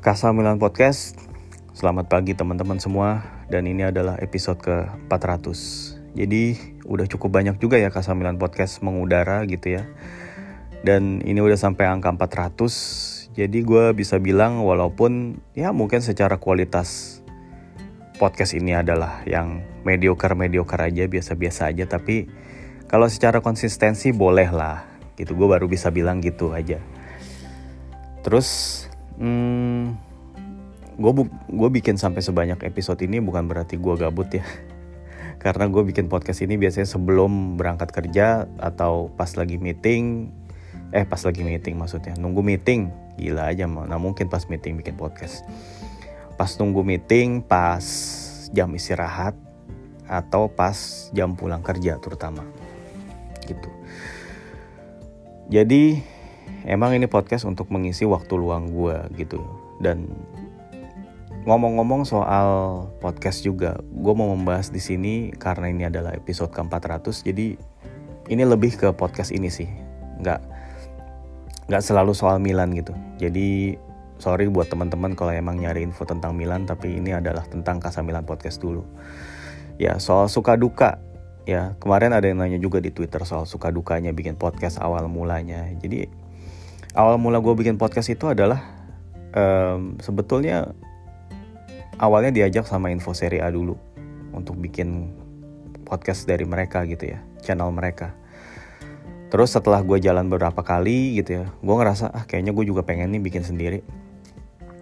Kasa Milan Podcast. Selamat pagi teman-teman semua dan ini adalah episode ke-400. Jadi udah cukup banyak juga ya Kasa Milan Podcast mengudara gitu ya. Dan ini udah sampai angka 400. Jadi gue bisa bilang walaupun ya mungkin secara kualitas podcast ini adalah yang mediocre-mediocre aja, biasa-biasa aja tapi kalau secara konsistensi boleh lah gitu. Gue baru bisa bilang gitu aja. Terus hmm, gue bikin sampai sebanyak episode ini bukan berarti gue gabut ya. Karena gue bikin podcast ini biasanya sebelum berangkat kerja atau pas lagi meeting eh pas lagi meeting maksudnya. Nunggu meeting gila aja nah mungkin pas meeting bikin podcast. Pas nunggu meeting pas jam istirahat atau pas jam pulang kerja terutama. Gitu. Jadi emang ini podcast untuk mengisi waktu luang gue gitu. Dan ngomong-ngomong soal podcast juga gue mau membahas di sini karena ini adalah episode ke-400 jadi ini lebih ke podcast ini sih. Nggak nggak selalu soal Milan gitu. Jadi sorry buat teman-teman kalau emang nyari info tentang Milan tapi ini adalah tentang Kasa Milan podcast dulu. Ya soal suka duka. Ya kemarin ada yang nanya juga di Twitter soal suka dukanya bikin podcast awal mulanya. Jadi awal mula gue bikin podcast itu adalah um, sebetulnya awalnya diajak sama Info Seri A dulu untuk bikin podcast dari mereka gitu ya, channel mereka. Terus setelah gue jalan beberapa kali gitu ya, gue ngerasa ah kayaknya gue juga pengen nih bikin sendiri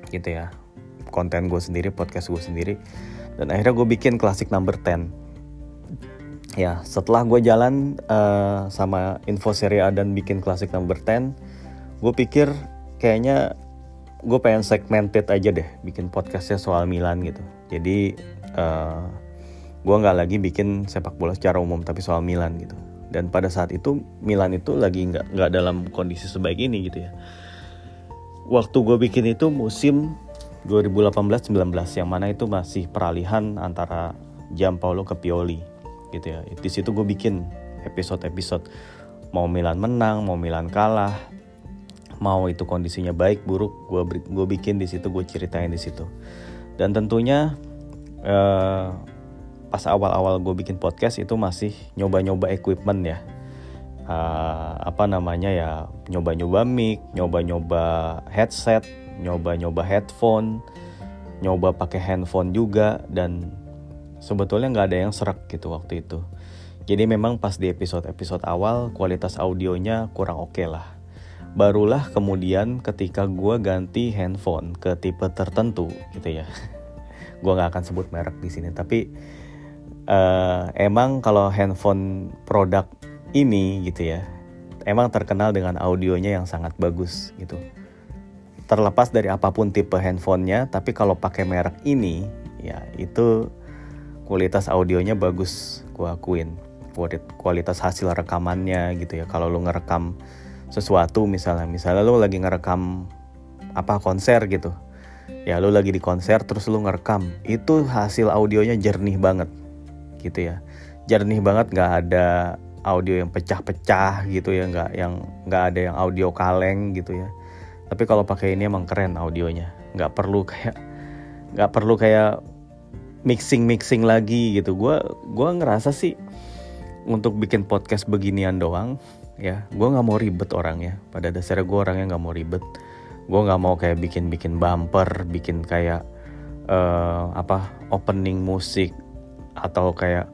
gitu ya, konten gue sendiri, podcast gue sendiri. Dan akhirnya gue bikin klasik number 10. Ya, setelah gue jalan uh, sama Info Seri A dan bikin klasik number 10, gue pikir kayaknya gue pengen segmented aja deh bikin podcastnya soal Milan gitu. Jadi uh, eh, gue nggak lagi bikin sepak bola secara umum tapi soal Milan gitu. Dan pada saat itu Milan itu lagi nggak nggak dalam kondisi sebaik ini gitu ya. Waktu gue bikin itu musim 2018-19 yang mana itu masih peralihan antara Paulo ke Pioli gitu ya. Di situ gue bikin episode-episode. Mau Milan menang mau Milan kalah mau itu kondisinya baik buruk gue gue bikin di situ gue ceritain di situ. Dan tentunya uh, pas awal-awal gue bikin podcast itu masih nyoba-nyoba equipment ya. Uh, apa namanya ya nyoba-nyoba mic nyoba-nyoba headset nyoba-nyoba headphone nyoba pakai handphone juga dan sebetulnya nggak ada yang serak gitu waktu itu. Jadi memang pas di episode-episode awal kualitas audionya kurang oke okay lah barulah kemudian ketika gue ganti handphone ke tipe tertentu gitu ya. Gue nggak akan sebut merek di sini tapi uh, emang kalau handphone produk ini gitu ya emang terkenal dengan audionya yang sangat bagus gitu. Terlepas dari apa pun tipe handphonenya tapi kalau pakai merek ini ya itu kualitas audionya bagus gue akuin. Kualitas hasil rekamannya gitu ya. Kalau lu ngerekam sesuatu misalnya misalnya lo lagi ngerekam apa konser gitu. Ya lo lagi di konser terus lo ngerekam itu hasil audionya jernih banget gitu ya. Jernih banget nggak ada audio yang pecah-pecah gitu ya nggak yang nggak ada yang audio kaleng gitu ya. Tapi kalau pakai ini emang keren audionya nggak perlu kayak nggak perlu kayak mixing mixing lagi gitu. Gue gue ngerasa sih untuk bikin podcast beginian doang ya gue nggak mau ribet orangnya. Pada dasarnya gue orangnya nggak mau ribet. Gue nggak mau kayak bikin bikin bumper bikin kayak uh, apa opening musik atau kayak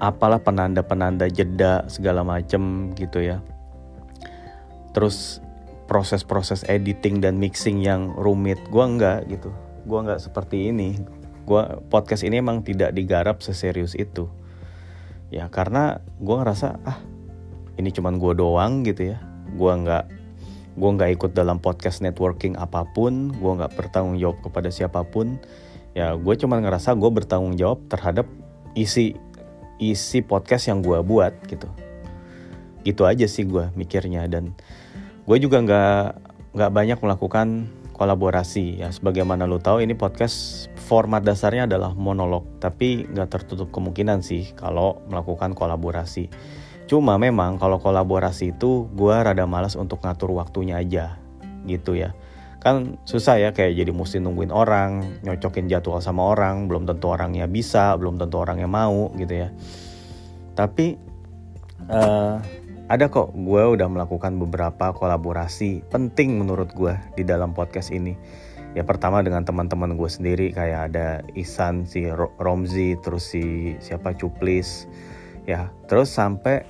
apalah penanda-penanda jeda segala macem gitu ya. Terus proses-proses editing dan mixing yang rumit gue nggak gitu. Gue nggak seperti ini. Gue podcast ini emang tidak digarap seserius itu. Ya karena gue ngerasa ah ini cuman gue doang gitu ya. Gue nggak gue nggak ikut dalam podcast networking apa pun gue nggak bertanggung jawab kepada siapa pun. Ya gue cuman ngerasa gue bertanggung jawab terhadap isi isi podcast yang gue buat gitu. Gitu aja sih gue mikirnya dan gue juga nggak nggak banyak melakukan kolaborasi. Ya sebagaimana lo tahu ini podcast format dasarnya adalah monolog tapi nggak tertutup kemungkinan sih kalau melakukan kolaborasi Cuma memang kalau kolaborasi itu gue rada malas untuk ngatur waktunya aja gitu ya. kan susah ya kayak jadi mesti nungguin orang nyocokin jadwal sama orang belum tentu orangnya bisa belum tentu orangnya mau gitu ya. Tapi uh, ada kok gue udah melakukan beberapa kolaborasi penting menurut gue di dalam podcast ini. Ya pertama dengan teman-teman gue sendiri kayak ada Isan si Romzi terus si siapa Cuplis. Ya terus sampai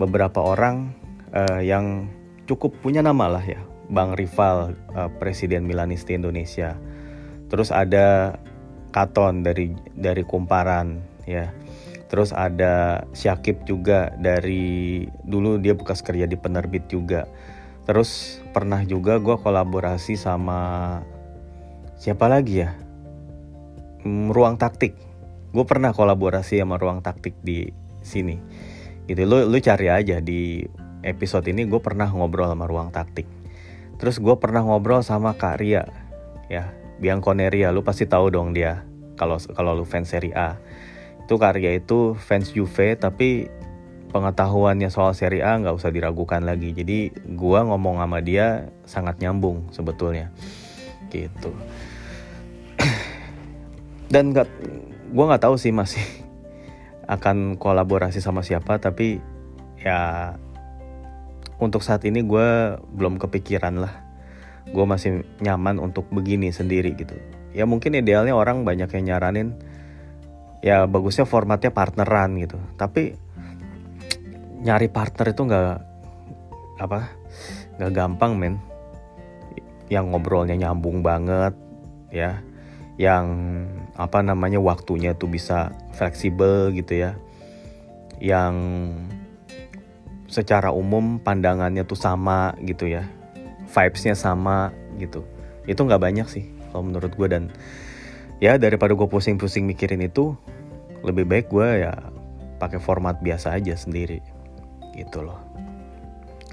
beberapa orang uh, yang cukup punya nama lah ya Bang Rival uh, Presiden Milanisti Indonesia. Terus ada Katon dari dari Kumparan ya. Terus ada Syakib juga dari dulu dia bekas kerja di penerbit juga. Terus pernah juga gue kolaborasi sama siapa lagi ya? Hmm, Ruang Taktik. Gue pernah kolaborasi sama Ruang Taktik di sini. Gitu lu lu cari aja di episode ini gue pernah ngobrol sama Ruang Taktik Terus gue pernah ngobrol sama Kak Ria, ya Bianconeria, lu pasti tahu dong dia kalau kalau lu fans Serie A. Itu Kak Ria itu fans Juve tapi pengetahuannya soal Serie A nggak usah diragukan lagi. Jadi gue ngomong sama dia sangat nyambung sebetulnya, gitu. Dan nggak, gue nggak tahu sih masih akan kolaborasi sama siapa, tapi ya untuk saat ini gue belum kepikiran lah. Gue masih nyaman untuk begini sendiri gitu. Ya mungkin idealnya orang banyak yang nyaranin ya bagusnya formatnya partneran gitu. Tapi nyari partner itu nggak apa nggak gampang men. Yang ngobrolnya nyambung banget ya. Yang apa namanya waktunya tuh bisa fleksibel gitu ya. Yang secara umum pandangannya tuh sama gitu ya. Vibesnya sama gitu. Itu nggak banyak sih kalau menurut gue dan ya daripada gue pusing-pusing mikirin itu lebih baik gue ya pakai format biasa aja sendiri gitu loh.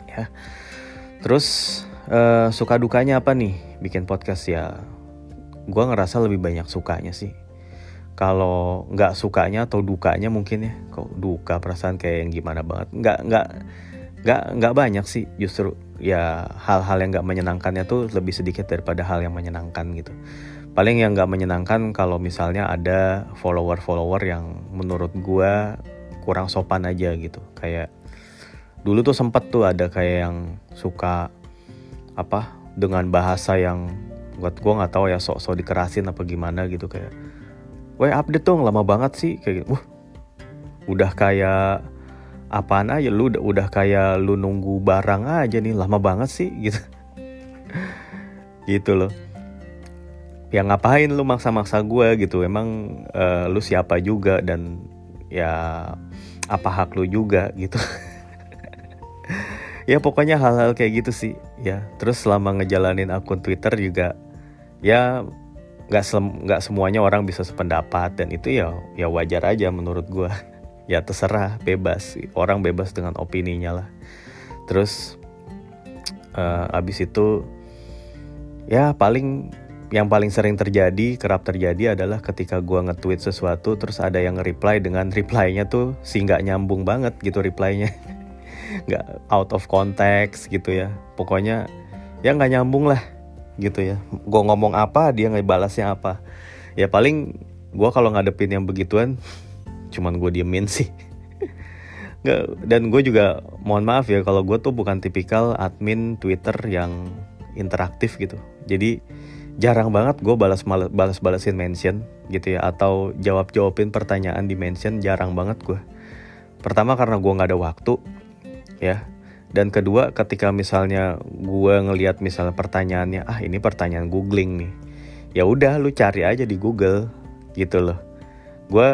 Ya. Terus uh, suka dukanya apa nih bikin podcast ya gue ngerasa lebih banyak sukanya sih. Kalau nggak sukanya atau dukanya mungkin ya kok duka perasaan kayak yang gimana banget. Nggak nggak nggak nggak banyak sih justru ya hal-hal yang nggak menyenangkannya tuh lebih sedikit daripada hal yang menyenangkan gitu. Paling yang nggak menyenangkan kalau misalnya ada follower-follower yang menurut gue kurang sopan aja gitu. Kayak dulu tuh sempet tuh ada kayak yang suka apa dengan bahasa yang buat gue nggak tahu ya sok-sok dikerasin apa gimana gitu kayak Weh update dong lama banget sih kayak gitu. Wah, udah kayak apaan aja lu udah, udah kayak lu nunggu barang aja nih lama banget sih gitu. gitu loh. Ya ngapain lu maksa-maksa gue gitu. Emang uh, lu siapa juga dan ya apa hak lu juga gitu. ya pokoknya hal-hal kayak gitu sih ya. Terus selama ngejalanin akun Twitter juga ya nggak nggak semuanya orang bisa sependapat dan itu ya ya wajar aja menurut gue ya terserah bebas. Orang bebas dengan opininya lah. Terus uh, abis itu ya paling yang paling sering terjadi kerap terjadi adalah ketika gue nge-tweet sesuatu terus ada yang reply dengan reply-nya tuh si nggak nyambung banget gitu reply-nya. Nggak out of context gitu ya. Pokoknya ya nggak nyambung lah gitu ya. Gue ngomong apa dia ngebalasnya apa. Ya paling gue kalau ngadepin yang begituan cuman gue diemin sih. Nggak, dan gue juga mohon maaf ya kalau gue tuh bukan tipikal admin Twitter yang interaktif gitu. Jadi jarang banget gue balas balas balasin mention gitu ya atau jawab jawabin pertanyaan di mention jarang banget gue pertama karena gue nggak ada waktu ya dan kedua ketika misalnya gue ngelihat misalnya pertanyaannya ah ini pertanyaan googling nih. Ya udah lu cari aja di Google gitu loh. Gue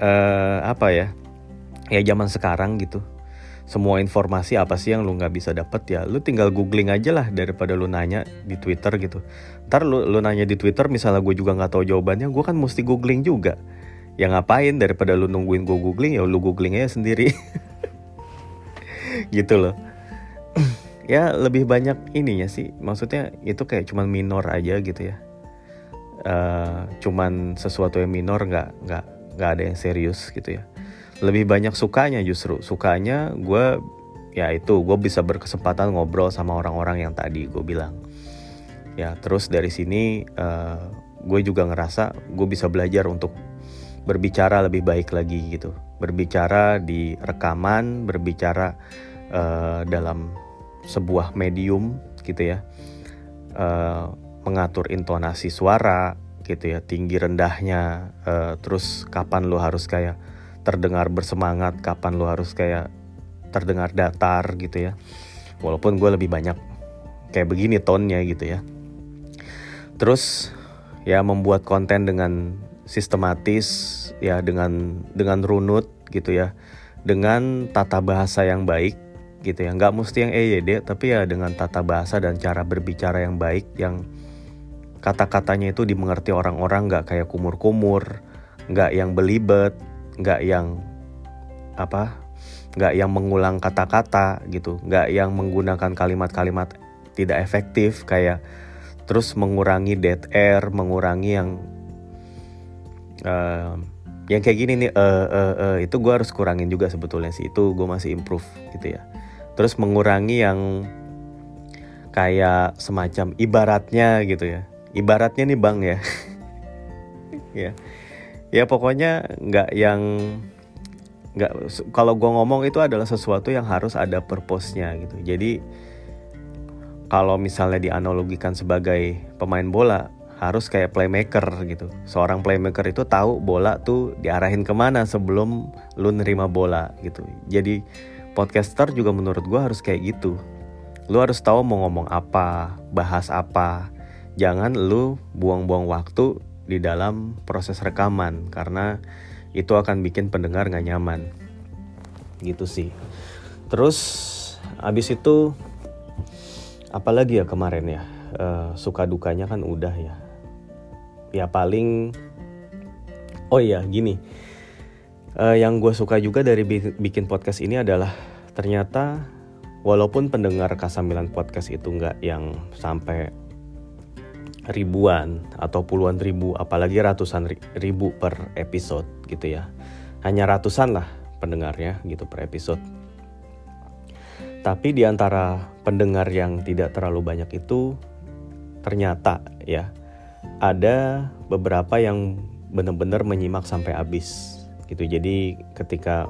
uh, apa ya ya zaman sekarang gitu. Semua informasi apa sih yang lu nggak bisa dapet ya lu tinggal googling aja lah daripada lu nanya di Twitter gitu. Ntar lu, lu nanya di Twitter misalnya gue juga nggak tahu jawabannya gue kan mesti googling juga. Ya ngapain daripada lu nungguin gue googling ya lu googling aja sendiri gitu loh. Ya lebih banyak ininya sih. Maksudnya itu kayak cuman minor aja gitu ya. Uh, cuman sesuatu yang minor nggak nggak nggak ada yang serius gitu ya. Lebih banyak sukanya justru. Sukanya gue ya itu gue bisa berkesempatan ngobrol sama orang-orang yang tadi gue bilang. Ya terus dari sini uh, gue juga ngerasa gue bisa belajar untuk berbicara lebih baik lagi gitu. Berbicara di rekaman berbicara uh, dalam sebuah medium gitu ya uh, mengatur intonasi suara gitu ya tinggi rendahnya uh, terus kapan lo harus kayak terdengar bersemangat kapan lo harus kayak terdengar datar gitu ya. Walaupun gue lebih banyak kayak begini tonnya gitu ya. Terus ya membuat konten dengan sistematis ya dengan dengan runut gitu ya. Dengan tata bahasa yang baik gitu ya. Nggak mesti yang EYD tapi ya dengan tata bahasa dan cara berbicara yang baik yang kata-katanya itu dimengerti orang-orang nggak kayak kumur-kumur nggak yang belibet nggak yang apa nggak yang mengulang kata-kata gitu. Nggak yang menggunakan kalimat-kalimat tidak efektif kayak terus mengurangi dead air mengurangi yang uh, yang kayak gini nih uh, uh, uh, itu gue harus kurangin juga sebetulnya sih. Itu gue masih improve gitu ya terus mengurangi yang kayak semacam ibaratnya gitu ya. Ibaratnya nih bang ya. Ya. Ya pokoknya nggak yang nggak kalau gue ngomong itu adalah sesuatu yang harus ada purpose-nya gitu. Jadi kalau misalnya dianalogikan sebagai pemain bola harus kayak playmaker gitu. Seorang playmaker itu tahu bola tuh diarahin ke mana sebelum lu nerima bola gitu. Jadi podcaster juga menurut gue harus kayak gitu. Lu harus tahu mau ngomong apa bahas apa. Jangan lu buang-buang waktu di dalam proses rekaman karena itu akan bikin pendengar nggak nyaman. Gitu sih. Terus abis itu apalagi ya kemarin ya? Uh, suka dukanya kan udah ya. Ya paling oh iya gini uh, yang gue suka juga dari bikin podcast ini adalah ternyata walaupun pendengar Kasamilan podcast itu nggak yang sampai ribuan atau puluhan ribu apalagi ratusan ribu per episode gitu ya. Hanya ratusan lah pendengarnya gitu per episode. Tapi di antara pendengar yang tidak terlalu banyak itu ternyata ya ada beberapa yang benar-benar menyimak sampai habis gitu. Jadi ketika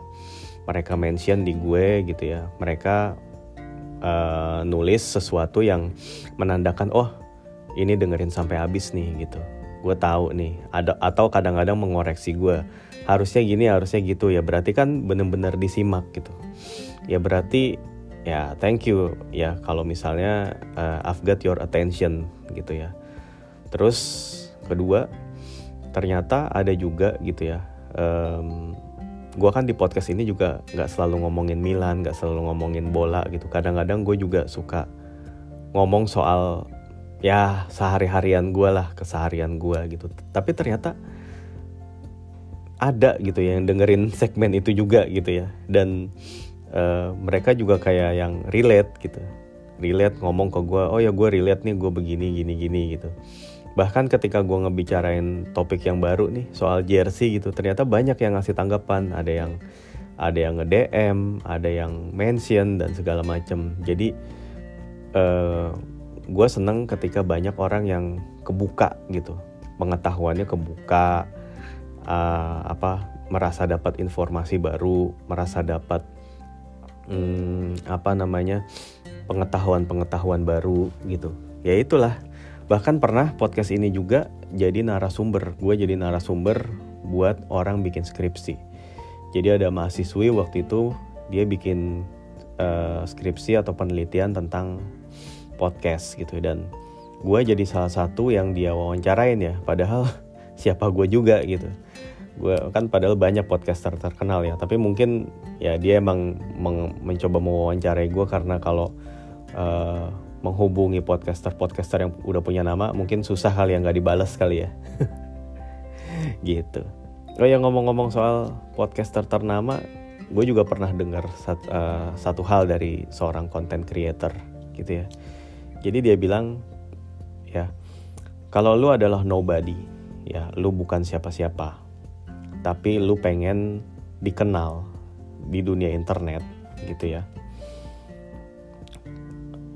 mereka mention di gue gitu ya mereka uh, nulis sesuatu yang menandakan oh ini dengerin sampai habis nih gitu. Gue tahu nih ada atau kadang-kadang mengoreksi gue harusnya gini harusnya gitu. Ya berarti kan bener-bener disimak gitu. Ya berarti ya thank you ya kalau misalnya uh, I've got your attention gitu ya. Terus kedua ternyata ada juga gitu ya um, gue kan di podcast ini juga nggak selalu ngomongin Milan nggak selalu ngomongin bola gitu. Kadang-kadang gue juga suka ngomong soal ya sehari-harian gue lah keseharian gue gitu. Tapi ternyata ada gitu ya yang dengerin segmen itu juga gitu ya. Dan uh, mereka juga kayak yang relate gitu. Relate ngomong ke gue oh ya gue relate nih gue begini gini gini gitu bahkan ketika gue ngebicarain topik yang baru nih soal jersey gitu ternyata banyak yang ngasih tanggapan. Ada yang ada yang nge DM ada yang mention dan segala macem. Jadi uh, gue seneng ketika banyak orang yang kebuka gitu. Pengetahuannya kebuka uh, apa merasa dapat informasi baru merasa dapat hmm, apa namanya pengetahuan-pengetahuan baru gitu. Ya itulah bahkan pernah podcast ini juga jadi narasumber. Gue jadi narasumber buat orang bikin skripsi. Jadi ada mahasiswi waktu itu dia bikin uh, skripsi atau penelitian tentang podcast gitu. Dan gue jadi salah satu yang dia wawancarain ya. Padahal siapa gue juga gitu. Gue kan padahal banyak podcaster terkenal ya. Tapi mungkin ya dia emang mencoba mewawancarai gue karena kalau uh, menghubungi podcaster-podcaster yang udah punya nama mungkin susah kali yang nggak dibalas kali ya. Gitu. Oh ya ngomong-ngomong soal podcaster ternama gue juga pernah dengar sat, uh, satu hal dari seorang content creator gitu ya. Jadi dia bilang ya kalau lu adalah nobody ya lu bukan siapa-siapa tapi lu pengen dikenal di dunia internet gitu ya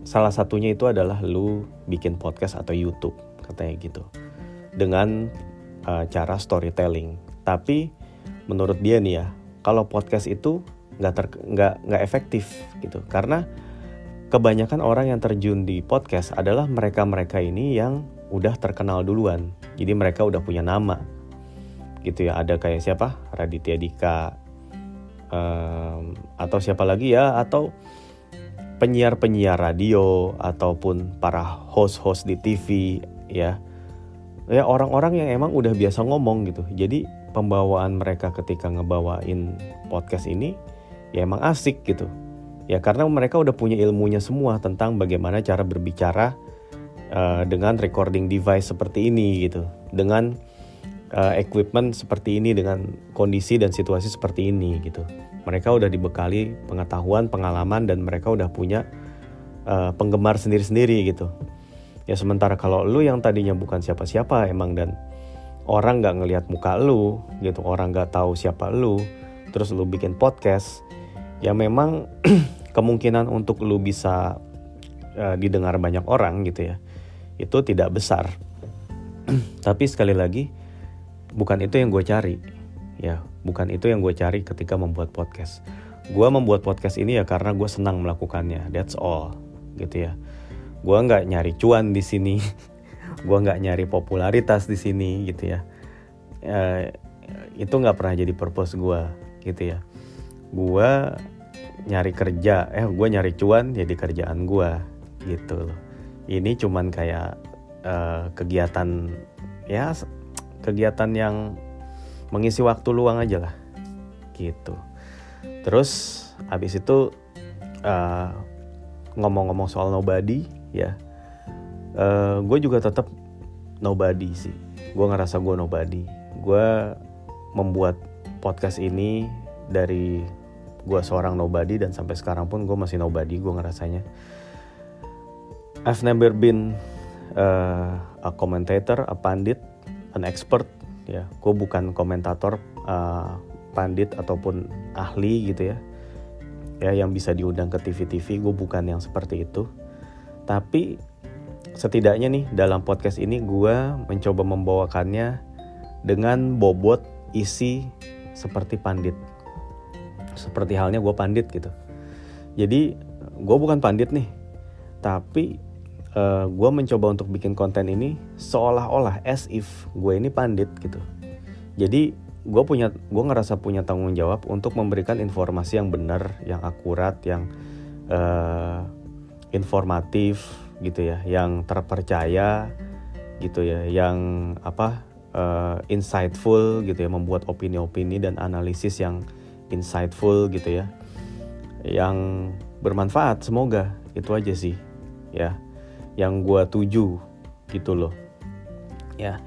salah satunya itu adalah lu bikin podcast atau YouTube katanya gitu. Dengan uh, cara storytelling. Tapi menurut dia nih ya kalau podcast itu nggak nggak nggak efektif gitu. Karena kebanyakan orang yang terjun di podcast adalah mereka-mereka ini yang udah terkenal duluan. Jadi mereka udah punya nama. Gitu ya ada kayak siapa? Raditya Dika um, atau siapa lagi ya? Atau penyiar-penyiar radio ataupun para host-host di TV ya. Ya orang-orang yang emang udah biasa ngomong gitu. Jadi pembawaan mereka ketika ngebawain podcast ini ya emang asik gitu. Ya karena mereka udah punya ilmunya semua tentang bagaimana cara berbicara uh, dengan recording device seperti ini gitu. Dengan uh, equipment seperti ini dengan kondisi dan situasi seperti ini gitu. Mereka udah dibekali pengetahuan pengalaman dan mereka udah punya uh, penggemar sendiri-sendiri gitu. Ya sementara kalau lu yang tadinya bukan siapa-siapa emang dan orang nggak ngelihat muka lu gitu orang nggak tahu siapa lu terus lu bikin podcast ya memang kemungkinan untuk lu bisa uh, didengar banyak orang gitu ya itu tidak besar. Tapi sekali lagi bukan itu yang gue cari. Ya bukan itu yang gue cari ketika membuat podcast. Gue membuat podcast ini ya karena gue senang melakukannya. That's all gitu ya. Gue nggak nyari cuan di sini. Gue nggak nyari popularitas di sini gitu ya. Uh, itu nggak pernah jadi purpose gue gitu ya. Gue nyari kerja eh gue nyari cuan jadi kerjaan gue gitu loh. Ini cuman kayak uh, kegiatan ya kegiatan yang mengisi waktu luang aja lah. Gitu. Terus habis itu uh, ngomong-ngomong soal nobody ya uh, gue juga tetap nobody sih. Gue ngerasa gue nobody. Gue membuat podcast ini dari gue seorang nobody dan sampai sekarang pun gue masih nobody gue ngerasanya. I've never been uh, a commentator, a pandit, an expert ya. Gue bukan komentator uh, pandit ataupun ahli gitu ya. Ya yang bisa diundang ke TV-TV gue bukan yang seperti itu. Tapi setidaknya nih dalam podcast ini gue mencoba membawakannya dengan bobot isi seperti pandit. Seperti halnya gue pandit gitu. Jadi gue bukan pandit nih tapi uh, eh, gue mencoba untuk bikin konten ini seolah-olah as if gue ini pandit gitu. Jadi gue punya gue ngerasa punya tanggung jawab untuk memberikan informasi yang benar yang akurat yang uh, informatif gitu ya yang terpercaya gitu ya yang apa uh, insightful gitu ya membuat opini-opini dan analisis yang insightful gitu ya yang bermanfaat. Semoga itu aja sih ya yang gue tuju gitu loh. Ya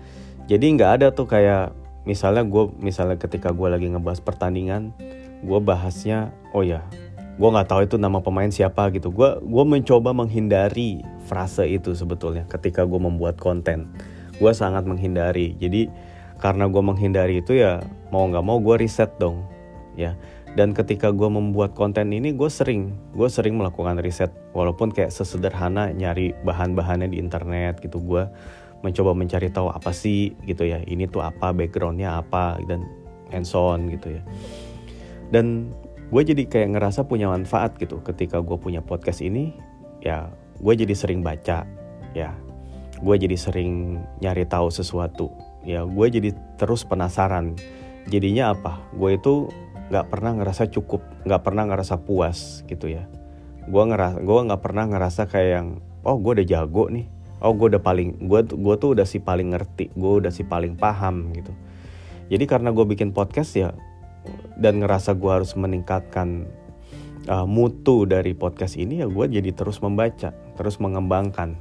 jadi nggak ada tuh kayak misalnya gue misalnya ketika gue lagi ngebahas pertandingan gue bahasnya oh ya gue nggak tahu itu nama pemain siapa gitu. Gue gue mencoba menghindari frase itu sebetulnya ketika gue membuat konten. Gue sangat menghindari. Jadi karena gue menghindari itu ya mau nggak mau gue riset dong ya dan ketika gue membuat konten ini gue sering gue sering melakukan riset. Walaupun kayak sesederhana nyari bahan-bahannya di internet gitu gue mencoba mencari tahu apa sih gitu ya. Ini tuh apa backgroundnya apa dan and so on gitu ya. Dan gue jadi kayak ngerasa punya manfaat gitu. Ketika gue punya podcast ini ya gue jadi sering baca ya. Gue jadi sering nyari tahu sesuatu ya. Gue jadi terus penasaran. Jadinya apa? Gue itu nggak pernah ngerasa cukup nggak pernah ngerasa puas gitu ya. Gue ngerasa gue nggak pernah ngerasa kayak yang oh gue udah jago nih. Oh gue udah paling gue gue tuh udah si paling ngerti gue udah si paling paham gitu. Jadi karena gue bikin podcast ya dan ngerasa gue harus meningkatkan uh, mutu dari podcast ini ya gue jadi terus membaca terus mengembangkan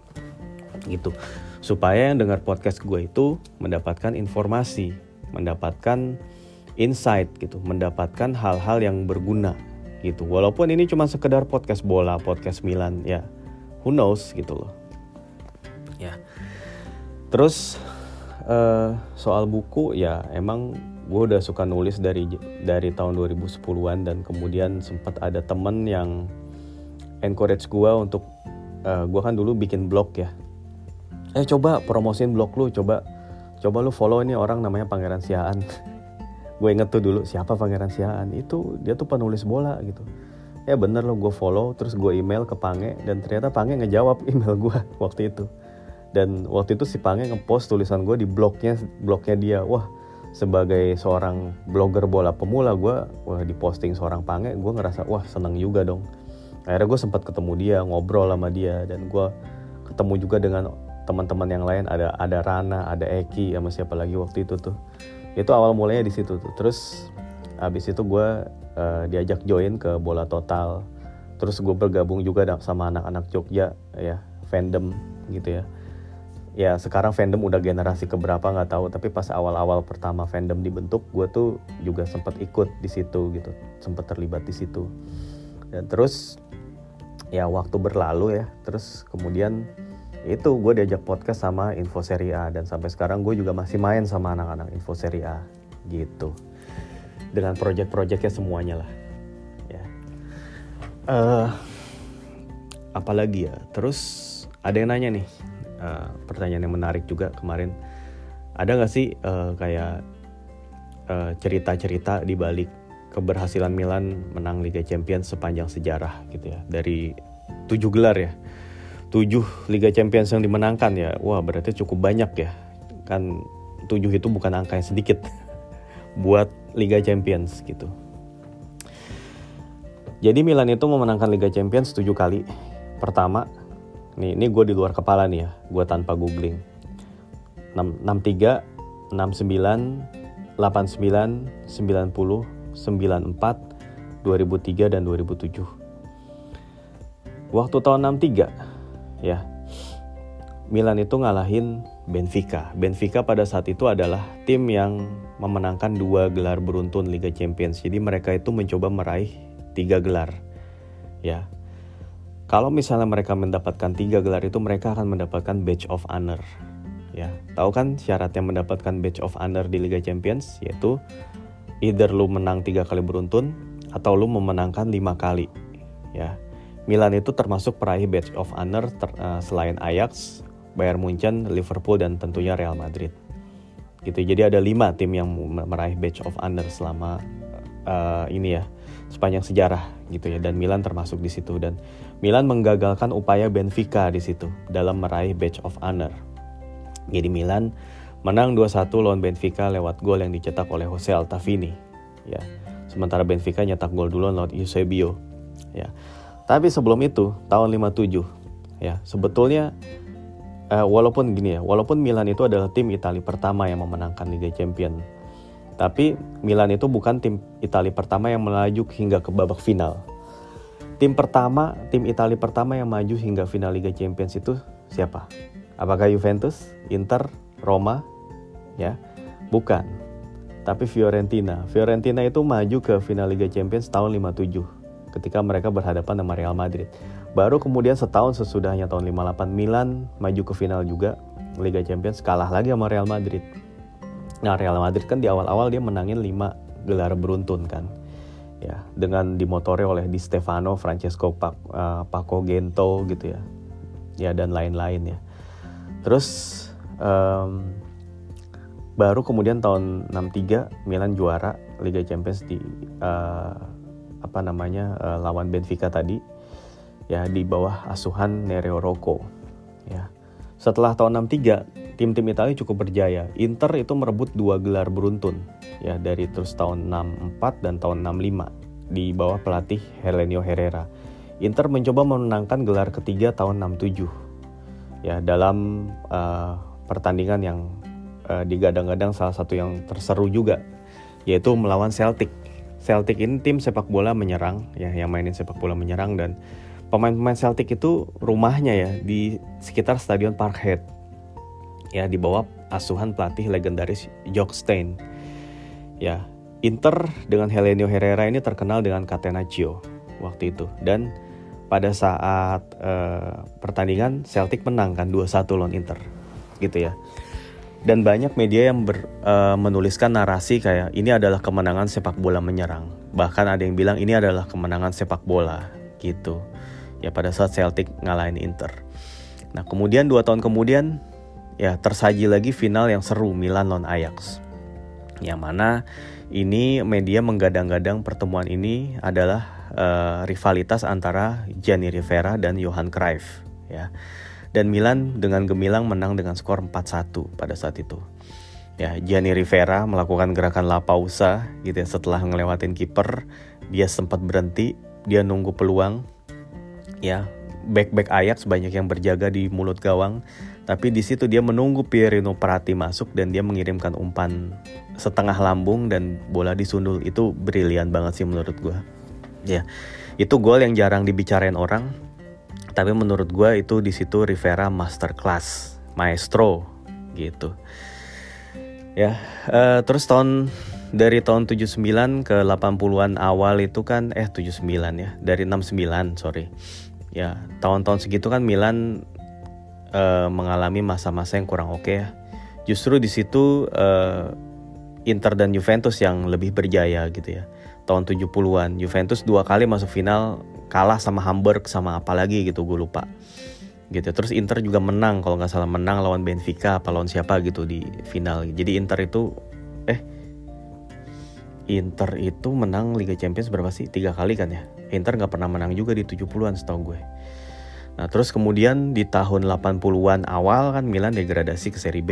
gitu. Supaya yang dengar podcast gue itu mendapatkan informasi mendapatkan insight gitu, mendapatkan hal-hal yang berguna gitu. Walaupun ini cuma sekedar podcast bola, podcast Milan, ya who knows gitu loh. Ya. Terus uh, soal buku ya emang gue udah suka nulis dari dari tahun 2010-an dan kemudian sempat ada temen yang encourage gue untuk uh, gue kan dulu bikin blog ya eh coba promosiin blog lu coba coba lu follow ini orang namanya Pangeran Siaan gue inget tuh dulu siapa Pangeran Siaan? Itu dia tuh penulis bola gitu. Ya bener loh gue follow terus gue email ke Pange dan ternyata Pange ngejawab email gue waktu itu. Dan waktu itu si Pange ngepost tulisan gue di blognya blognya dia. Wah sebagai seorang blogger bola pemula gue wah di posting seorang Pange gue ngerasa wah seneng juga dong. Akhirnya gue sempat ketemu dia ngobrol sama dia dan gue ketemu juga dengan teman-teman yang lain. Ada ada Rana ada Eki sama siapa lagi waktu itu tuh itu awal mulanya di situ tuh. Terus abis itu gue uh, diajak join ke bola total. Terus gue bergabung juga sama anak-anak Jogja ya fandom gitu ya. Ya sekarang fandom udah generasi keberapa nggak tahu tapi pas awal-awal pertama fandom dibentuk gue tuh juga sempat ikut di situ gitu sempat terlibat di situ. Dan terus ya waktu berlalu ya terus kemudian itu gue diajak podcast sama Info Serie A dan sampai sekarang gue juga masih main sama anak-anak Info Serie A gitu. Dengan project-projectnya semuanya lah ya. Uh, apalagi ya? Terus ada yang nanya nih uh, pertanyaan yang menarik juga kemarin. Ada nggak sih uh, kayak cerita-cerita uh, di balik keberhasilan Milan menang Liga Champions sepanjang sejarah gitu ya? Dari tujuh gelar ya tujuh Liga Champions yang dimenangkan ya, wah berarti cukup banyak ya. Kan tujuh itu bukan angka yang sedikit buat Liga Champions gitu. Jadi Milan itu memenangkan Liga Champions tujuh kali. Pertama, nih ini gue di luar kepala nih ya, gue tanpa googling. 63, 69, 89, 90, 94, 2003 dan 2007. Waktu tahun 63 ya Milan itu ngalahin Benfica. Benfica pada saat itu adalah tim yang memenangkan dua gelar beruntun Liga Champions. Jadi mereka itu mencoba meraih tiga gelar. Ya, kalau misalnya mereka mendapatkan tiga gelar itu mereka akan mendapatkan badge of honor. Ya, tahu kan syaratnya mendapatkan badge of honor di Liga Champions yaitu either lu menang tiga kali beruntun atau lu memenangkan lima kali. Ya, Milan itu termasuk peraih badge of honor ter, uh, selain Ajax, Bayern Munchen, Liverpool dan tentunya Real Madrid. Gitu. Jadi ada lima tim yang meraih badge of honor selama uh, ini ya sepanjang sejarah gitu ya dan Milan termasuk di situ dan Milan menggagalkan upaya Benfica di situ dalam meraih badge of honor. Jadi Milan menang 2-1 lawan Benfica lewat gol yang dicetak oleh Jose Altavini ya. Sementara Benfica nyetak gol dulu lewat Eusebio ya. Tapi sebelum itu, tahun 57, ya sebetulnya uh, walaupun gini ya, walaupun Milan itu adalah tim Italia pertama yang memenangkan Liga Champion, tapi Milan itu bukan tim Italia pertama yang melaju hingga ke babak final. Tim pertama, tim Italia pertama yang maju hingga final Liga Champions itu siapa? Apakah Juventus, Inter, Roma? Ya, bukan. Tapi Fiorentina. Fiorentina itu maju ke final Liga Champions tahun 57 ketika mereka berhadapan sama Real Madrid. Baru kemudian setahun sesudahnya tahun 58 Milan maju ke final juga Liga Champions kalah lagi sama Real Madrid. Nah Real Madrid kan di awal-awal dia menangin 5 gelar beruntun kan. Ya, dengan dimotori oleh Di Stefano, Francesco Pac, uh, Paco Gento gitu ya. Ya dan lain-lain ya. Terus um, baru kemudian tahun 63 Milan juara Liga Champions di uh, apa namanya uh, lawan Benfica tadi ya di bawah asuhan Nereo Rocco ya. Setelah tahun 63 tim-tim Italia cukup berjaya. Inter itu merebut dua gelar beruntun ya dari terus tahun 64 dan tahun 65 di bawah pelatih Helenio Herrera. Inter mencoba memenangkan gelar ketiga tahun 67 ya dalam uh, pertandingan yang uh, digadang-gadang salah satu yang terseru juga yaitu melawan Celtic Celtic ini tim sepak bola menyerang ya yang mainin sepak bola menyerang dan pemain-pemain Celtic itu rumahnya ya di sekitar Stadion Parkhead. Ya di bawah asuhan pelatih legendaris Jock Stein ya Inter dengan Helenio Herrera ini terkenal dengan Catenaccio waktu itu. Dan pada saat uh, pertandingan Celtic menang kan 2-1 lawan Inter. Gitu ya dan banyak media yang ber, uh, menuliskan narasi kayak ini adalah kemenangan sepak bola menyerang. Bahkan ada yang bilang ini adalah kemenangan sepak bola gitu. ya pada saat Celtic ngalahin Inter. Nah kemudian dua tahun kemudian ya tersaji lagi final yang seru Milan lawan Ajax. Yang mana ini media menggadang-gadang pertemuan ini adalah uh, rivalitas antara Gianni Rivera dan Johan Cruyff ya. Dan Milan dengan gemilang menang dengan skor 4-1 pada saat itu. Ya, Gianni Rivera melakukan gerakan la pausa gitu ya setelah ngelewatin kiper, dia sempat berhenti, dia nunggu peluang. Ya, back-back Ajax banyak yang berjaga di mulut gawang, tapi di situ dia menunggu Pierino Prati masuk dan dia mengirimkan umpan setengah lambung dan bola disundul. Itu brilian banget sih menurut gue. Ya, itu gol yang jarang dibicarain orang, tapi menurut gue itu di situ Rivera masterclass, maestro gitu. Ya, uh, terus tahun dari tahun 79 ke 80-an awal itu kan eh 79 ya, dari 69 sorry. Ya, tahun-tahun segitu kan Milan uh, mengalami masa-masa yang kurang oke okay ya. Justru di situ uh, Inter dan Juventus yang lebih berjaya gitu ya. Tahun 70-an Juventus dua kali masuk final kalah sama Hamburg sama apa lagi gitu gue lupa. Gitu. Terus Inter juga menang kalau nggak salah menang lawan Benfica apa lawan siapa gitu di final. Jadi Inter itu eh Inter itu menang Liga Champions berapa sih? Tiga kali kan ya? Inter nggak pernah menang juga di 70-an setahu gue. Nah terus kemudian di tahun 80-an awal kan Milan degradasi ke Serie B.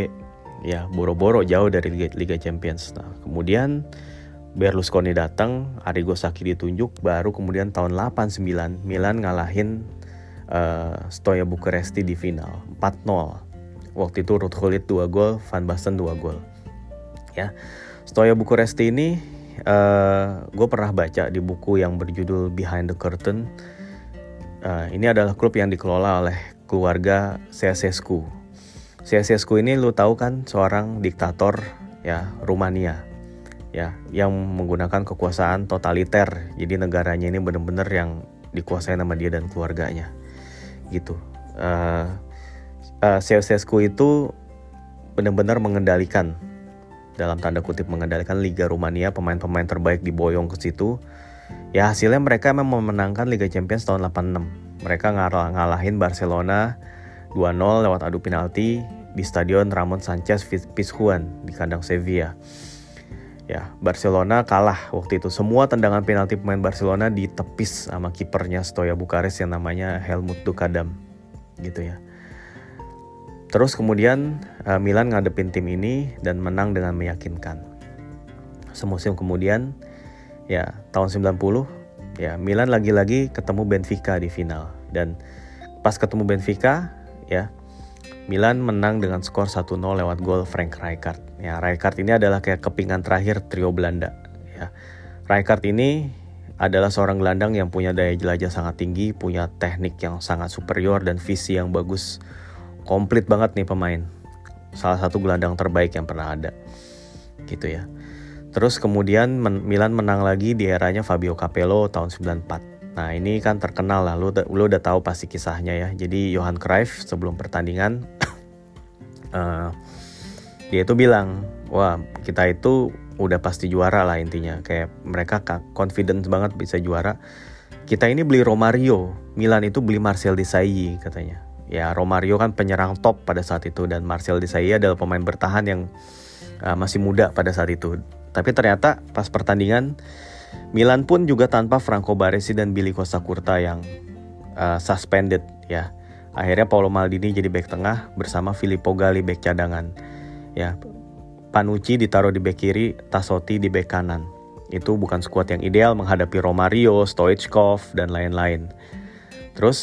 Ya boro-boro jauh dari Liga, Liga Champions. Nah kemudian Berlusconi datang, Arrigo Sacchi ditunjuk, baru kemudian tahun 89 Milan ngalahin uh, Stoya Bukaresti di final 4-0. Waktu itu Ruud Gullit 2 gol, Van Basten 2 gol. Ya. Stoya Bukaresti ini uh, eh, gue pernah baca di buku yang berjudul Behind the Curtain. Uh, ini adalah klub yang dikelola oleh keluarga Ceausescu. Ceausescu ini lu tahu kan seorang diktator ya Rumania ya yang menggunakan kekuasaan totaliter. Jadi negaranya ini benar-benar yang dikuasai nama dia dan keluarganya. Gitu. Uh, uh, itu benar-benar mengendalikan dalam tanda kutip mengendalikan Liga Rumania pemain-pemain terbaik diboyong ke situ. Ya hasilnya mereka memang memenangkan Liga Champions tahun 86 mereka ngalah ngalahin Barcelona 2-0 lewat adu penalti di Stadion Ramon Sanchez Pizjuan di kandang Sevilla Ya, Barcelona kalah waktu itu. Semua tendangan penalti pemain Barcelona ditepis sama kipernya Stoya Bukares yang namanya Helmut Dukadam. Gitu ya. Terus kemudian uh, Milan ngadepin tim ini dan menang dengan meyakinkan. Semusim kemudian ya tahun 90 ya Milan lagi-lagi ketemu Benfica di final dan pas ketemu Benfica ya Milan menang dengan skor 1-0 lewat gol Frank Rijkaard. Ya, Rijkaard ini adalah kayak kepingan terakhir trio Belanda. Ya. Rijkaard ini adalah seorang gelandang yang punya daya jelajah sangat tinggi, punya teknik yang sangat superior dan visi yang bagus. Komplit banget nih pemain. Salah satu gelandang terbaik yang pernah ada. Gitu ya. Terus kemudian Milan menang lagi di eranya Fabio Capello tahun 94. Nah ini kan terkenal lah, lu, lu udah tahu pasti kisahnya ya. Jadi Johan Cruyff sebelum pertandingan uh, dia itu bilang, wah kita itu udah pasti juara lah intinya. Kayak mereka confident banget bisa juara. Kita ini beli Romario, Milan itu beli Marcel Desailly katanya. Ya Romario kan penyerang top pada saat itu dan Marcel Desailly adalah pemain bertahan yang uh, masih muda pada saat itu. Tapi ternyata pas pertandingan Milan pun juga tanpa Franco Baresi dan Billy Costa Curta yang uh, suspended ya. Akhirnya Paolo Maldini jadi back tengah bersama Filippo Galli back cadangan. Ya. Panucci ditaruh di back kiri, Tassotti di back kanan. Itu bukan skuad yang ideal menghadapi Romario, Stoichkov dan lain-lain. Terus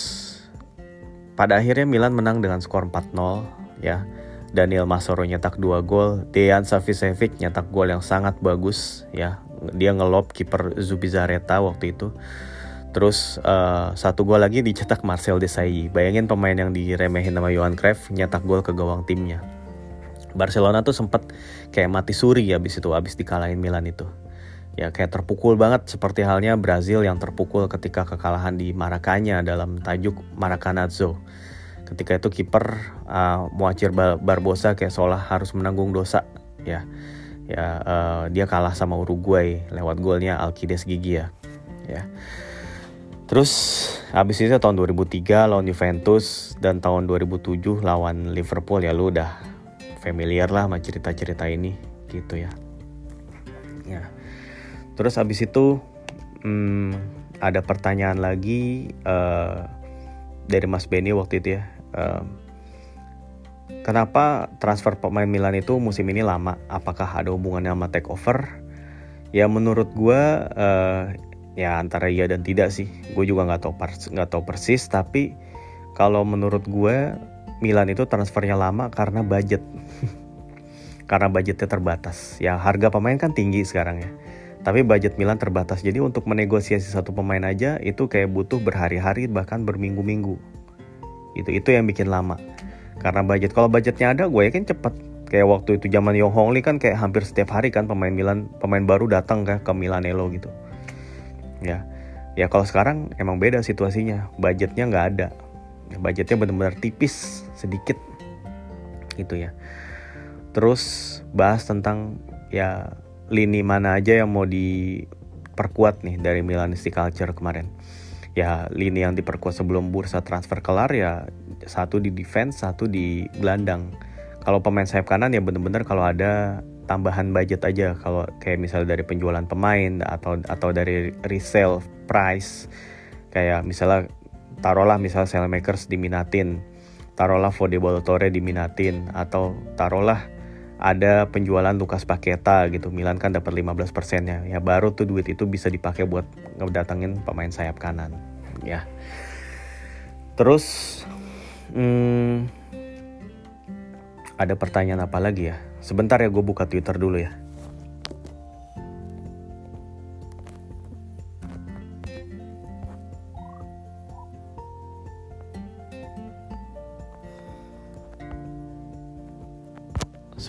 pada akhirnya Milan menang dengan skor 4-0 ya. Daniel Masoro nyetak 2 gol, Dejan Savicevic nyetak gol yang sangat bagus ya. Dia ngelop kiper Zubizarreta waktu itu. Terus uh, satu gol lagi dicetak Marcel Desailly. Bayangin pemain yang diremehin sama Johan Cruyff nyetak gol ke gawang timnya. Barcelona tuh sempat kayak mati suri ya abis itu abis dikalahin Milan itu. Ya kayak terpukul banget seperti halnya Brazil yang terpukul ketika kekalahan di Maracanya dalam tajuk Maracanazo ketika itu kiper uh, Muacir Barbosa kayak seolah harus menanggung dosa ya ya uh, dia kalah sama Uruguay lewat golnya Alcides Gigi ya ya Terus habis itu tahun 2003 lawan Juventus dan tahun 2007 lawan Liverpool ya lu udah familiar lah sama cerita-cerita ini gitu ya. Ya. Terus habis itu hmm, ada pertanyaan lagi uh, dari Mas Benny waktu itu ya. Uh, kenapa transfer pemain Milan itu musim ini lama? Apakah ada hubungannya sama takeover? Ya menurut gue uh, ya antara iya dan tidak sih. Gue juga nggak tahu nggak tahu persis tapi kalau menurut gue Milan itu transfernya lama karena budget. Karena budgetnya terbatas. Ya harga pemain kan tinggi sekarang ya. Tapi budget Milan terbatas. Jadi untuk menegosiasi satu pemain aja itu kayak butuh berhari-hari bahkan berminggu-minggu itu itu yang bikin lama. Karena budget kalau budgetnya ada gue yakin cepet. Kayak waktu itu zaman Yong Hong Lee kan kayak hampir setiap hari kan pemain Milan pemain baru datang ke ke Milanello gitu. Ya ya kalau sekarang emang beda situasinya. Budgetnya nggak ada. Budgetnya benar-benar tipis sedikit. Gitu ya. Terus bahas tentang ya lini mana aja yang mau diperkuat nih dari Milanistic Culture kemarin ya lini yang diperkuat sebelum bursa transfer kelar ya satu di defense satu di gelandang. Kalau pemain sayap kanan ya bener-bener kalau ada tambahan budget aja. Kalau kayak misalnya dari penjualan pemain atau atau dari resale price. Kayak misalnya taruhlah misalnya makers diminatin. Taruhlah Fode Balotore diminatin. Atau taruhlah ada penjualan Lukas Paketa gitu. Milan kan dapat 15 persennya. Ya baru tuh duit itu bisa dipakai buat ngedatengin pemain sayap kanan. Ya. Terus hmm, ada pertanyaan apa lagi ya? Sebentar ya gue buka Twitter dulu ya.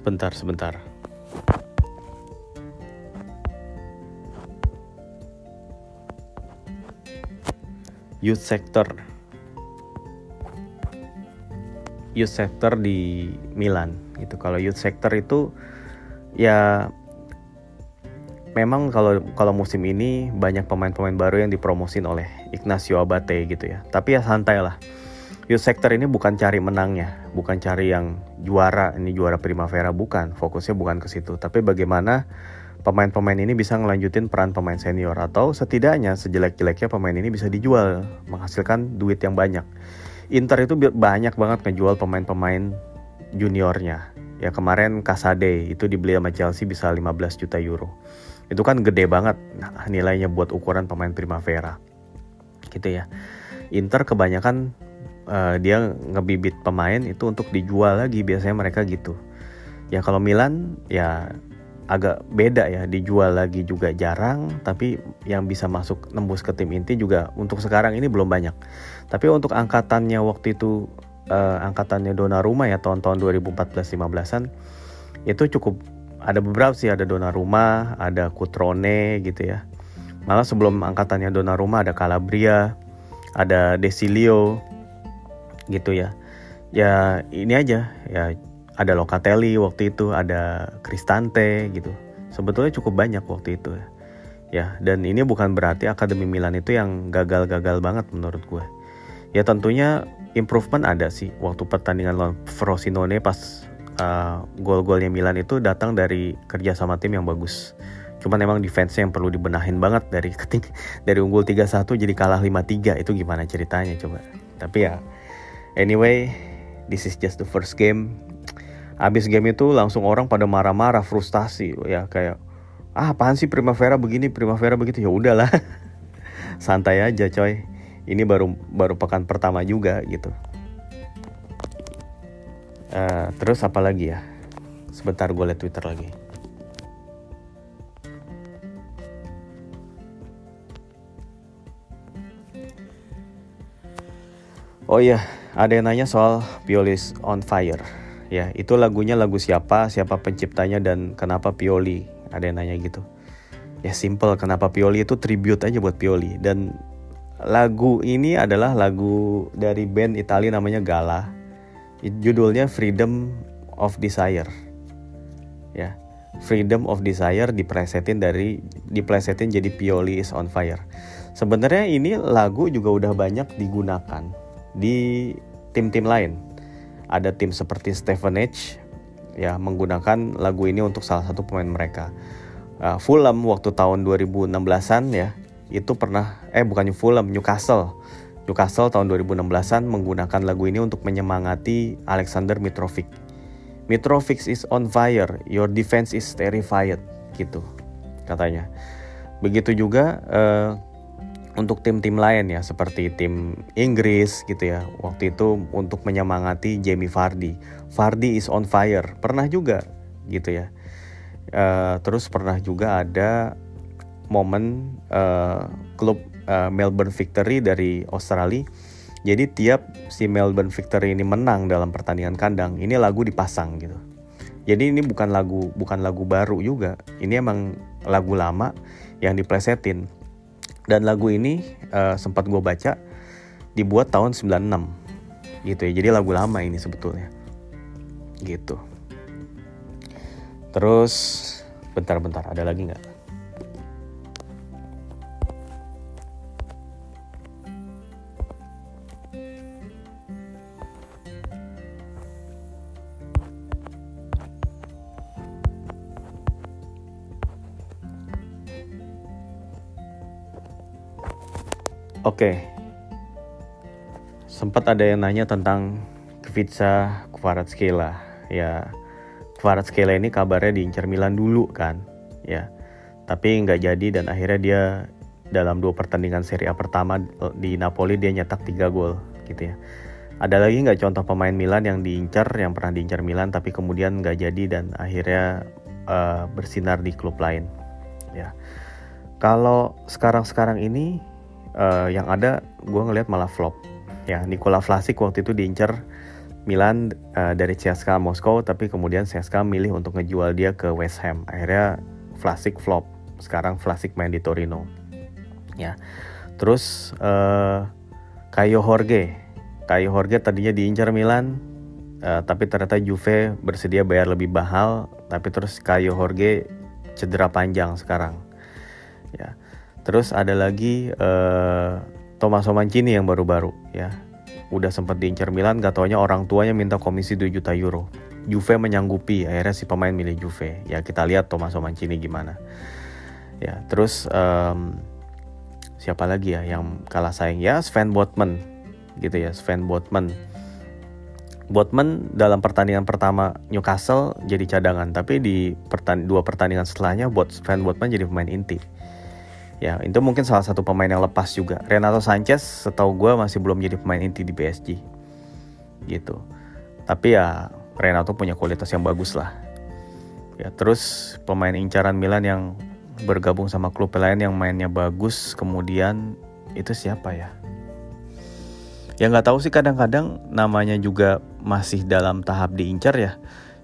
Sebentar, sebentar. Youth sector. Youth sector di Milan gitu kalau youth sector itu ya memang kalau kalau musim ini banyak pemain-pemain baru yang dipromosin oleh Ignacio Abate gitu ya tapi ya santai lah youth sector ini bukan cari menangnya bukan cari yang juara ini juara Primavera bukan fokusnya bukan ke situ tapi bagaimana pemain-pemain ini bisa ngelanjutin peran pemain senior atau setidaknya sejelek-jeleknya pemain ini bisa dijual menghasilkan duit yang banyak Inter itu banyak banget ngejual pemain-pemain juniornya. Ya kemarin Kasade itu dibeli sama Chelsea bisa 15 juta euro. Itu kan gede banget nilainya buat ukuran pemain Primavera. Gitu ya. Inter kebanyakan uh, dia ngebibit pemain itu untuk dijual lagi biasanya mereka gitu. Ya kalau Milan ya agak beda ya dijual lagi juga jarang tapi yang bisa masuk nembus ke tim inti juga untuk sekarang ini belum banyak tapi untuk angkatannya waktu itu uh, angkatannya Donnarumma ya tahun-tahun 2014-15an itu cukup ada beberapa sih ada Donnarumma, ada Cutrone gitu ya. Malah sebelum angkatannya Donnarumma ada Calabria, ada Desilio gitu ya. Ya ini aja ya ada Locatelli waktu itu, ada Cristante gitu. Sebetulnya cukup banyak waktu itu ya. Ya, dan ini bukan berarti Akademi Milan itu yang gagal-gagal banget menurut gue. Ya tentunya improvement ada sih waktu pertandingan lawan Frosinone pas uh, gol-golnya Milan itu datang dari kerja sama tim yang bagus. Cuman emang defense yang perlu dibenahin banget dari keting dari unggul 3-1 jadi kalah 5-3 itu gimana ceritanya coba. Tapi ya anyway, this is just the first game. Abis game itu langsung orang pada marah-marah, frustasi ya kayak ah apaan sih Primavera begini, Primavera begitu? Ya udahlah. Santai aja coy. Ini baru baru pekan pertama juga gitu. Uh, terus apa lagi ya? Sebentar gue liat twitter lagi. Oh iya, ada yang nanya soal Pioli's on Fire. Ya, itu lagunya lagu siapa, siapa penciptanya dan kenapa Pioli? Ada yang nanya gitu. Ya simple, kenapa Pioli itu tribute aja buat Pioli dan lagu ini adalah lagu dari band Italia namanya Gala. Judulnya Freedom of Desire. Ya. Freedom of Desire diplesetin dari diplesetin jadi Pioli is on fire. sebenarnya ini lagu juga udah banyak digunakan di tim-tim lain. Ada tim seperti Stevenage ya menggunakan lagu ini untuk salah satu pemain mereka. Uh, Fulham waktu tahun 2016an ya itu pernah eh bukannya Fulham Newcastle. Newcastle tahun 2016an menggunakan lagu ini untuk menyemangati Alexander Mitrovic. Mitrovic is on fire your defense is terrified gitu katanya. Begitu juga uh, untuk tim-tim lain ya seperti tim Inggris gitu ya. Waktu itu untuk menyemangati Jamie Vardy. Vardy is on fire. Pernah juga gitu ya. Uh, terus pernah juga ada momen uh, klub uh, Melbourne Victory dari Australia. Jadi tiap si Melbourne Victory ini menang dalam pertandingan kandang ini lagu dipasang gitu. Jadi ini bukan lagu bukan lagu baru juga. Ini emang lagu lama yang diplesetin dan lagu ini uh, sempat gue baca dibuat tahun 96 gitu ya jadi lagu lama ini sebetulnya. Gitu. Terus bentar-bentar ada lagi nggak Oke. Sempat ada yang nanya tentang Kvica Kvaratskhelia. Ya, Kvaratskhelia ini kabarnya diincar Milan dulu kan, ya. Tapi nggak jadi dan akhirnya dia dalam dua pertandingan Serie A pertama di Napoli dia nyetak tiga gol gitu ya. Ada lagi nggak contoh pemain Milan yang diincar, yang pernah diincar Milan tapi kemudian nggak jadi dan akhirnya uh, bersinar di klub lain, ya. Kalau sekarang-sekarang ini uh, yang ada gue ngelihat malah flop. Ya Nikola Vlasic waktu itu diincar Milan uh, dari CSKA Moskow tapi kemudian CSKA milih untuk ngejual dia ke West Ham. Akhirnya Vlasic flop. Sekarang Vlasic main di Torino. Ya terus uh, Kayo Jorge. Kayo Jorge tadinya diincar Milan uh, tapi ternyata Juve bersedia bayar lebih mahal tapi terus Kayo Jorge cedera panjang sekarang. Ya Terus ada lagi uh, Tommaso Mancini yang baru-baru ya. Udah sempat diincar Milan, gak taunya orang tuanya minta komisi 2 juta euro. Juve menyanggupi, akhirnya si pemain milih Juve. Ya kita lihat Tommaso Mancini gimana. Ya, terus um, siapa lagi ya yang kalah saing ya Sven Botman gitu ya Sven Botman Botman dalam pertandingan pertama Newcastle jadi cadangan tapi di pertan dua pertandingan setelahnya Bot Sven Botman jadi pemain inti Ya, itu mungkin salah satu pemain yang lepas juga. Renato Sanchez setahu gue masih belum jadi pemain inti di PSG. Gitu. Tapi ya Renato punya kualitas yang bagus lah. Ya, terus pemain incaran Milan yang bergabung sama klub lain yang mainnya bagus, kemudian itu siapa ya? Ya nggak tahu sih kadang-kadang namanya juga masih dalam tahap diincar ya.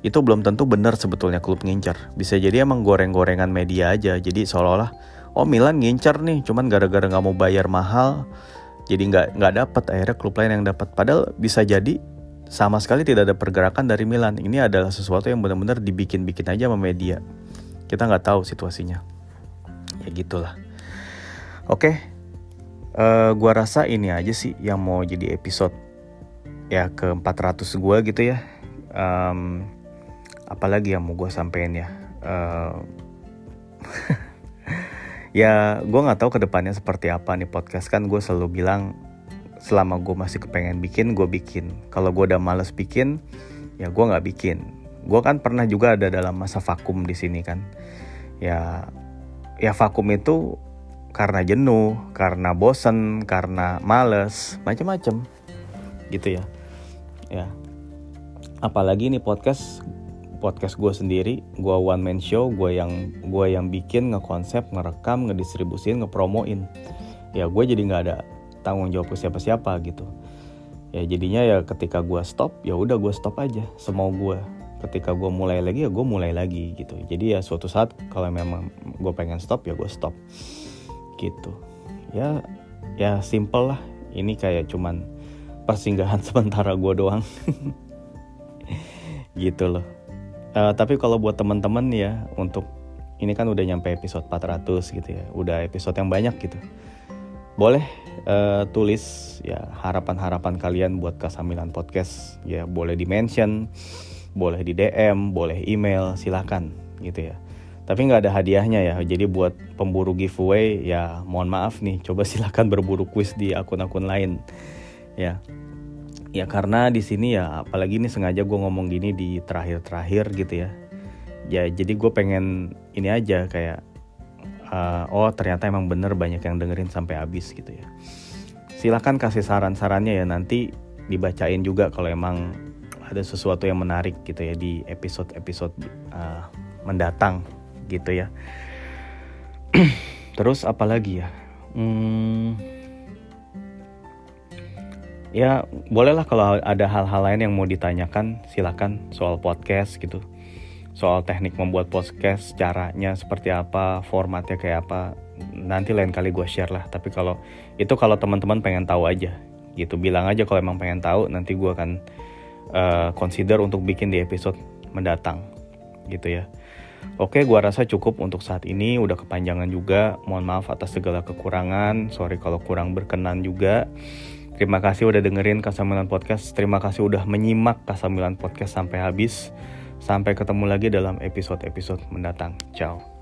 Itu belum tentu benar sebetulnya klub ngincar. Bisa jadi emang goreng-gorengan media aja. Jadi seolah-olah oh Milan ngincer nih cuman gara-gara nggak mau bayar mahal jadi nggak nggak dapat akhirnya klub lain yang dapat padahal bisa jadi sama sekali tidak ada pergerakan dari Milan. Ini adalah sesuatu yang benar-benar dibikin-bikin aja sama media. Kita nggak tahu situasinya. Ya gitulah. Oke. Uh, gua rasa ini aja sih yang mau jadi episode ya ke 400 gua gitu ya. Um, apalagi yang mau gue sampein ya. Uh, ya gue nggak tahu ke depannya seperti apa nih podcast. Kan gue selalu bilang selama gue masih kepengen bikin gue bikin. Kalau gue udah males bikin ya gue nggak bikin. Gue kan pernah juga ada dalam masa vakum di sini kan. Ya ya vakum itu karena jenuh karena bosen karena males macam-macam gitu ya. Ya. Apalagi nih podcast podcast gue sendiri, gue one man show, gue yang gue yang bikin, ngekonsep, ngerekam, ngedistribusin, ngepromoin. Ya gue jadi nggak ada tanggung jawab ke siapa-siapa gitu. Ya jadinya ya ketika gue stop, ya udah gue stop aja, semau gue. Ketika gue mulai lagi ya gue mulai lagi gitu. Jadi ya suatu saat kalau memang gue pengen stop ya gue stop gitu. Ya ya simple lah. Ini kayak cuman persinggahan sementara gue doang. gitu loh. Uh, tapi kalau buat teman-teman ya untuk ini kan udah nyampe episode 400 gitu ya, udah episode yang banyak gitu. boleh uh, tulis ya harapan-harapan kalian buat Kasamilan Podcast. Ya boleh di mention boleh di DM boleh email silahkan gitu ya. Tapi nggak ada hadiahnya ya jadi buat pemburu giveaway ya mohon maaf nih coba silahkan berburu quiz di akun-akun lain. Ya ya karena di sini ya apalagi ini sengaja gue ngomong gini di terakhir-terakhir gitu ya. Ya jadi gue pengen ini aja kayak uh, oh ternyata emang bener banyak yang dengerin sampai habis gitu ya. Silahkan kasih saran-sarannya ya nanti dibacain juga kalau emang ada sesuatu yang menarik gitu ya di episode-episode uh, mendatang gitu ya. Terus apalagi ya? Hmm, ya bolehlah kalau ada hal-hal lain yang mau ditanyakan silakan soal podcast gitu soal teknik membuat podcast caranya seperti apa formatnya kayak apa nanti lain kali gue share lah tapi kalau itu kalau teman-teman pengen tahu aja gitu bilang aja kalau emang pengen tahu nanti gue akan uh, consider untuk bikin di episode mendatang gitu ya Oke, gua rasa cukup untuk saat ini. Udah kepanjangan juga. Mohon maaf atas segala kekurangan. Sorry kalau kurang berkenan juga. Terima kasih udah dengerin Kasamilan Podcast. Terima kasih udah menyimak Kasamilan Podcast sampai habis. Sampai ketemu lagi dalam episode-episode mendatang. Ciao.